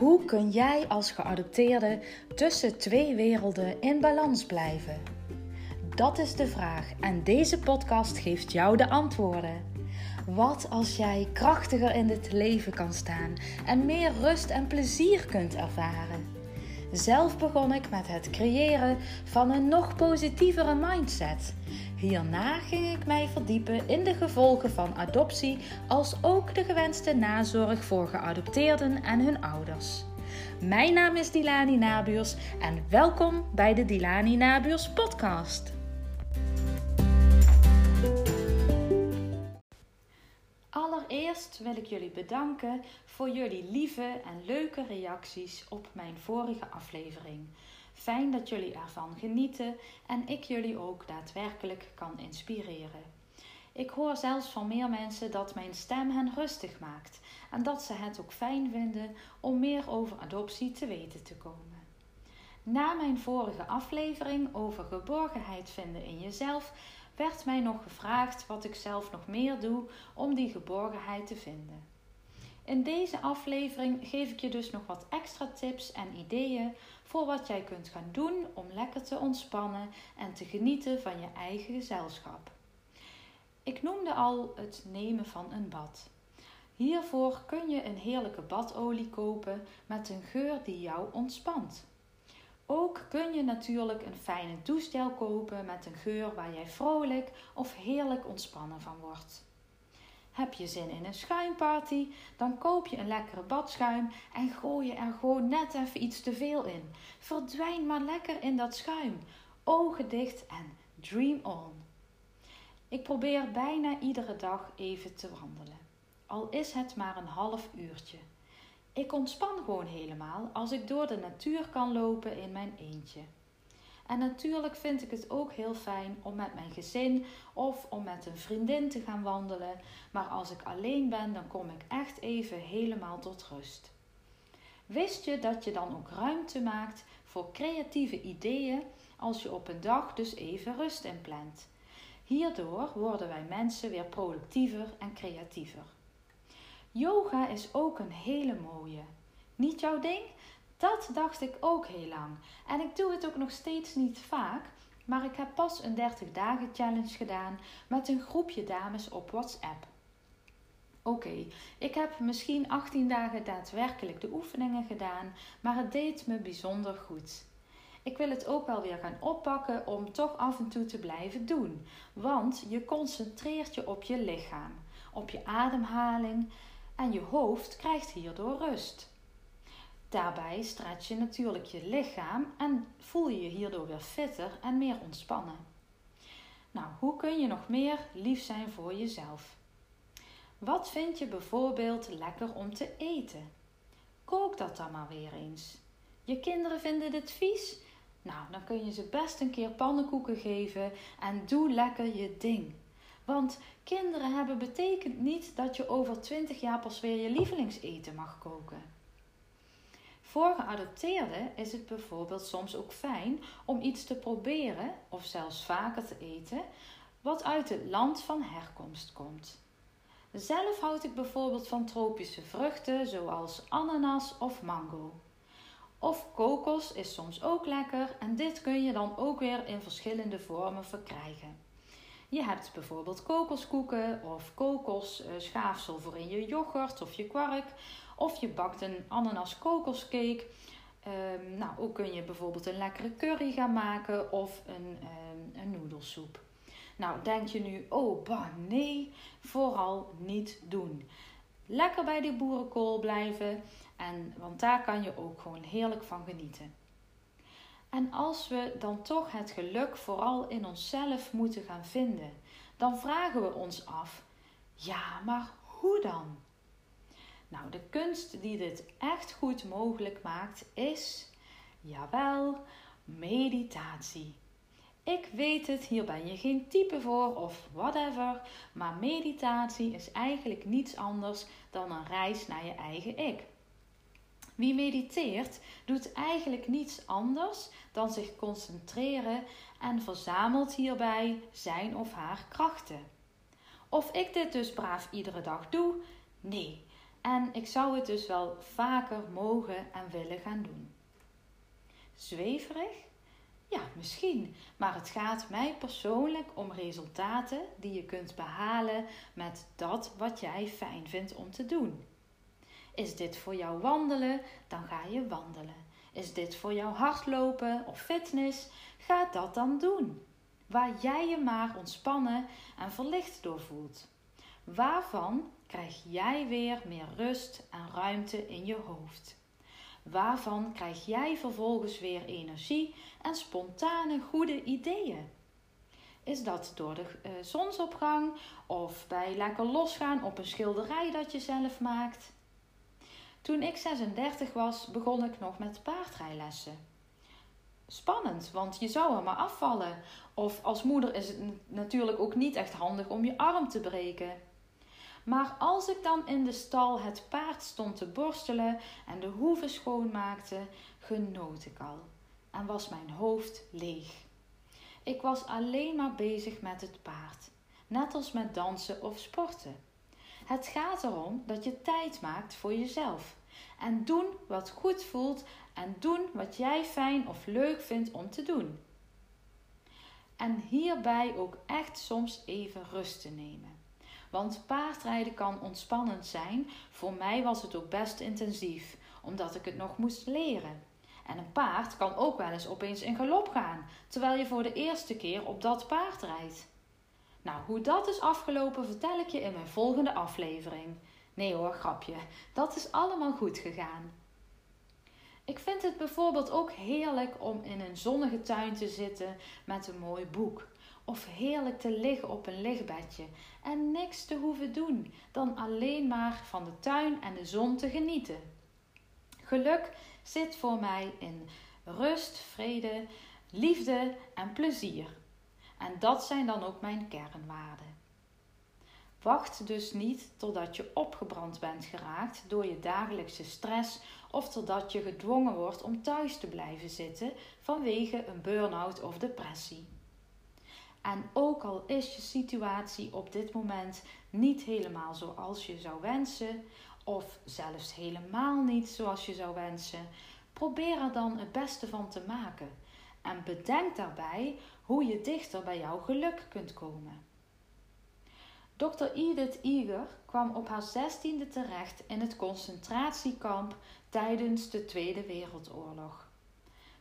Hoe kun jij als geadopteerde tussen twee werelden in balans blijven? Dat is de vraag en deze podcast geeft jou de antwoorden. Wat als jij krachtiger in het leven kan staan en meer rust en plezier kunt ervaren? Zelf begon ik met het creëren van een nog positievere mindset. Hierna ging ik mij verdiepen in de gevolgen van adoptie, als ook de gewenste nazorg voor geadopteerden en hun ouders. Mijn naam is Dilani Nabuurs en welkom bij de Dilani Nabuurs podcast. Allereerst wil ik jullie bedanken voor jullie lieve en leuke reacties op mijn vorige aflevering. Fijn dat jullie ervan genieten en ik jullie ook daadwerkelijk kan inspireren. Ik hoor zelfs van meer mensen dat mijn stem hen rustig maakt en dat ze het ook fijn vinden om meer over adoptie te weten te komen. Na mijn vorige aflevering over geborgenheid vinden in jezelf werd mij nog gevraagd wat ik zelf nog meer doe om die geborgenheid te vinden. In deze aflevering geef ik je dus nog wat extra tips en ideeën voor wat jij kunt gaan doen om lekker te ontspannen en te genieten van je eigen gezelschap. Ik noemde al het nemen van een bad. Hiervoor kun je een heerlijke badolie kopen met een geur die jou ontspant. Ook kun je natuurlijk een fijne douchegel kopen met een geur waar jij vrolijk of heerlijk ontspannen van wordt. Heb je zin in een schuimparty, dan koop je een lekkere badschuim en gooi je er gewoon net even iets te veel in. Verdwijn maar lekker in dat schuim. Ogen dicht en dream on. Ik probeer bijna iedere dag even te wandelen. Al is het maar een half uurtje. Ik ontspan gewoon helemaal als ik door de natuur kan lopen in mijn eentje. En natuurlijk vind ik het ook heel fijn om met mijn gezin of om met een vriendin te gaan wandelen. Maar als ik alleen ben, dan kom ik echt even helemaal tot rust. Wist je dat je dan ook ruimte maakt voor creatieve ideeën als je op een dag dus even rust inplant? Hierdoor worden wij mensen weer productiever en creatiever. Yoga is ook een hele mooie. Niet jouw ding? Dat dacht ik ook heel lang. En ik doe het ook nog steeds niet vaak. Maar ik heb pas een 30 dagen challenge gedaan met een groepje dames op WhatsApp. Oké, ik heb misschien 18 dagen daadwerkelijk de oefeningen gedaan, maar het deed me bijzonder goed. Ik wil het ook wel weer gaan oppakken om toch af en toe te blijven doen, want je concentreert je op je lichaam, op je ademhaling en je hoofd krijgt hierdoor rust. Daarbij stretch je natuurlijk je lichaam en voel je je hierdoor weer fitter en meer ontspannen. Nou, hoe kun je nog meer lief zijn voor jezelf? Wat vind je bijvoorbeeld lekker om te eten? Kook dat dan maar weer eens. Je kinderen vinden dit vies? Nou, dan kun je ze best een keer pannenkoeken geven en doe lekker je ding. Want kinderen hebben betekent niet dat je over 20 jaar pas weer je lievelingseten mag koken. Voor geadopteerden is het bijvoorbeeld soms ook fijn om iets te proberen, of zelfs vaker te eten, wat uit het land van herkomst komt. Zelf houd ik bijvoorbeeld van tropische vruchten zoals ananas of mango. Of kokos is soms ook lekker en dit kun je dan ook weer in verschillende vormen verkrijgen. Je hebt bijvoorbeeld kokoskoeken of kokosschaafsel voor in je yoghurt of je kwark. Of je bakt een ananas kokoscake. Um, nou, ook kun je bijvoorbeeld een lekkere curry gaan maken of een, um, een noedelsoep. Nou, denk je nu, oh bah, nee, vooral niet doen. Lekker bij die boerenkool blijven, en, want daar kan je ook gewoon heerlijk van genieten. En als we dan toch het geluk vooral in onszelf moeten gaan vinden, dan vragen we ons af: ja, maar hoe dan? Nou, de kunst die dit echt goed mogelijk maakt is, jawel, meditatie. Ik weet het, hier ben je geen type voor of whatever, maar meditatie is eigenlijk niets anders dan een reis naar je eigen ik. Wie mediteert doet eigenlijk niets anders dan zich concentreren en verzamelt hierbij zijn of haar krachten. Of ik dit dus braaf iedere dag doe? Nee, En ik zou het dus wel vaker mogen en willen gaan doen. Zweverig? Ja, misschien. Maar het gaat mij persoonlijk om resultaten die je kunt behalen met dat wat jij fijn vindt om te doen. Is dit voor jou wandelen? Dan ga je wandelen. Is dit voor jou hardlopen of fitness? Ga dat dan doen. Waar jij je maar ontspannen en verlicht door voelt. Waarvan krijg jij weer meer rust en ruimte in je hoofd? Waarvan krijg jij vervolgens weer energie en spontane goede ideeën? Is dat door de uh, zonsopgang of bij lekker losgaan op een schilderij dat je zelf maakt? Toen ik 36 was, begon ik nog met paardrijlessen. Spannend, want je zou er maar afvallen. Of als moeder is het natuurlijk ook niet echt handig om je arm te breken. Maar als ik dan in de stal het paard stond te borstelen en de hoeven schoonmaakte, genoot ik al en was mijn hoofd leeg. Ik was alleen maar bezig met het paard, net als met dansen of sporten. Het gaat erom dat je tijd maakt voor jezelf en doen wat goed voelt en doen wat jij fijn of leuk vindt om te doen. En hierbij ook echt soms even rust te nemen. Want paardrijden kan ontspannend zijn. Voor mij was het ook best intensief, omdat ik het nog moest leren. En een paard kan ook wel eens opeens in galop gaan, terwijl je voor de eerste keer op dat paard rijdt. Nou, hoe dat is afgelopen vertel ik je in mijn volgende aflevering. Nee hoor, grapje. Dat is allemaal goed gegaan. Ik vind het bijvoorbeeld ook heerlijk om in een zonnige tuin te zitten met een mooi boek. Of heerlijk te liggen op een lichtbedje en niks te hoeven doen dan alleen maar van de tuin en de zon te genieten. Geluk zit voor mij in rust, vrede, liefde en plezier. En dat zijn dan ook mijn kernwaarden. Wacht dus niet totdat je opgebrand bent geraakt door je dagelijkse stress of totdat je gedwongen wordt om thuis te blijven zitten vanwege een burn-out of depressie. En ook al is je situatie op dit moment niet helemaal zoals je zou wensen, of zelfs helemaal niet zoals je zou wensen, probeer er dan het beste van te maken. En bedenk daarbij hoe je dichter bij jouw geluk kunt komen. Dr. Edith Eger kwam op haar zestiende terecht in het concentratiekamp tijdens de Tweede Wereldoorlog.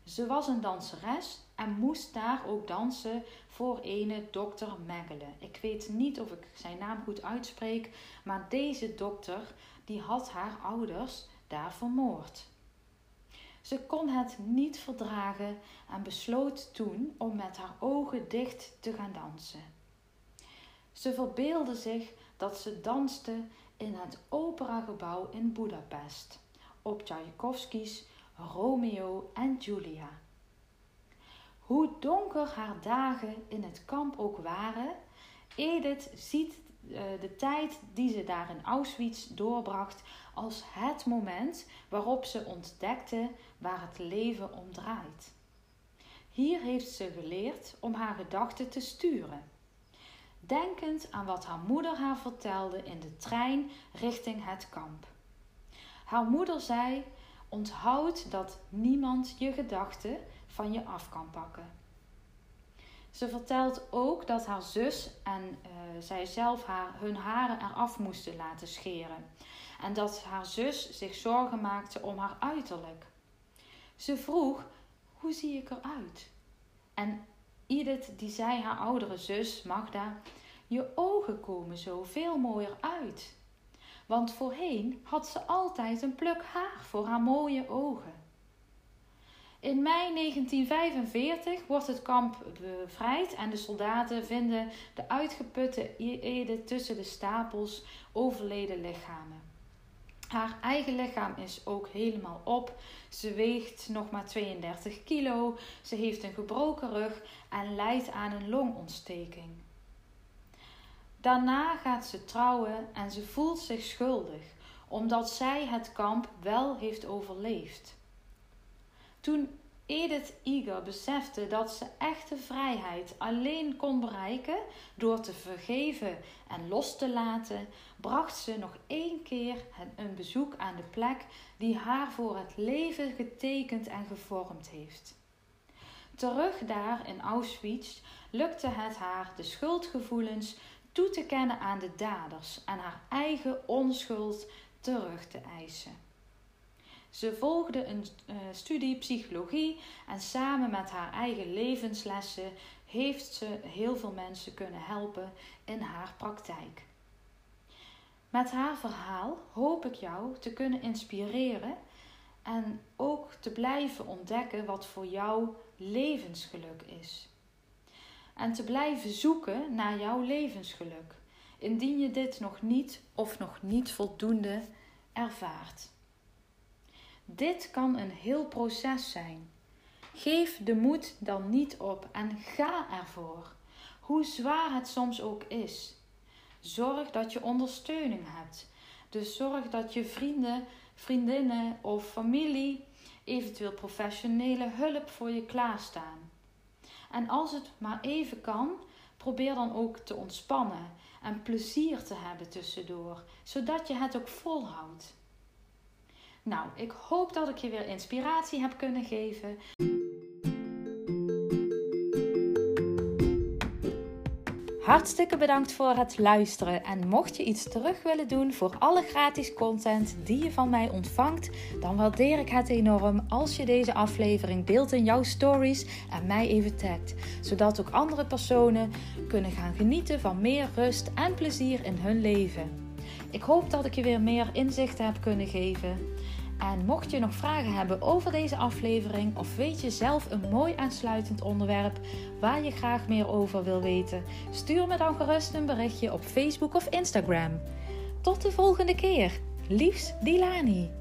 Ze was een danseres en moest daar ook dansen voor ene dokter Mengele. Ik weet niet of ik zijn naam goed uitspreek, maar deze dokter die had haar ouders daar vermoord. Ze kon het niet verdragen en besloot toen om met haar ogen dicht te gaan dansen. Ze verbeelde zich dat ze danste in het operagebouw in Budapest op Tchaikovsky's Romeo en Julia. Hoe donker haar dagen in het kamp ook waren, Edith ziet eh, de tijd die ze daar in Auschwitz doorbracht als het moment waarop ze ontdekte waar het leven om draait. Hier heeft ze geleerd om haar gedachten te sturen. Denkend aan wat haar moeder haar vertelde in de trein richting het kamp. Haar moeder zei: Onthoud dat niemand je gedachten van je af kan pakken. Ze vertelt ook dat haar zus en uh, zij zelf haar, hun haren eraf moesten laten scheren. En dat haar zus zich zorgen maakte om haar uiterlijk. Ze vroeg: Hoe zie ik eruit? En Edith die zei haar oudere zus Magda: Je ogen komen zo veel mooier uit. Want voorheen had ze altijd een pluk haar voor haar mooie ogen. In mei 1945 wordt het kamp bevrijd en de soldaten vinden de uitgeputte Ede tussen de stapels overleden lichamen. Haar eigen lichaam is ook helemaal op. Ze weegt nog maar 32 kilo. Ze heeft een gebroken rug en lijdt aan een longontsteking. Daarna gaat ze trouwen en ze voelt zich schuldig, omdat zij het kamp wel heeft overleefd. Toen Edith Eger besefte dat ze echte vrijheid alleen kon bereiken door te vergeven en los te laten, bracht ze nog één keer een bezoek aan de plek die haar voor het leven getekend en gevormd heeft. Terug daar in Auschwitz lukte het haar de schuldgevoelens toe te kennen aan de daders en haar eigen onschuld terug te eisen. Ze volgde een uh, studie psychologie en samen met haar eigen levenslessen heeft ze heel veel mensen kunnen helpen in haar praktijk. Met haar verhaal hoop ik jou te kunnen inspireren en ook te blijven ontdekken wat voor jou levensgeluk is. En te blijven zoeken naar jouw levensgeluk, indien je dit nog niet of nog niet voldoende ervaart. Dit kan een heel proces zijn. Geef de moed dan niet op en ga ervoor, hoe zwaar het soms ook is. Zorg dat je ondersteuning hebt. Dus zorg dat je vrienden, vriendinnen of familie, eventueel professionele hulp voor je klaarstaan. En als het maar even kan, probeer dan ook te ontspannen en plezier te hebben tussendoor, zodat je het ook volhoudt. Nou, ik hoop dat ik je weer inspiratie heb kunnen geven. Hartstikke bedankt voor het luisteren. En mocht je iets terug willen doen voor alle gratis content die je van mij ontvangt, dan waardeer ik het enorm als je deze aflevering deelt in jouw stories en mij even tagt. Zodat ook andere personen kunnen gaan genieten van meer rust en plezier in hun leven. Ik hoop dat ik je weer meer inzichten heb kunnen geven. En mocht je nog vragen hebben over deze aflevering of weet je zelf een mooi aansluitend onderwerp waar je graag meer over wil weten, stuur me dan gerust een berichtje op Facebook of Instagram. Tot de volgende keer. Liefs Dilani.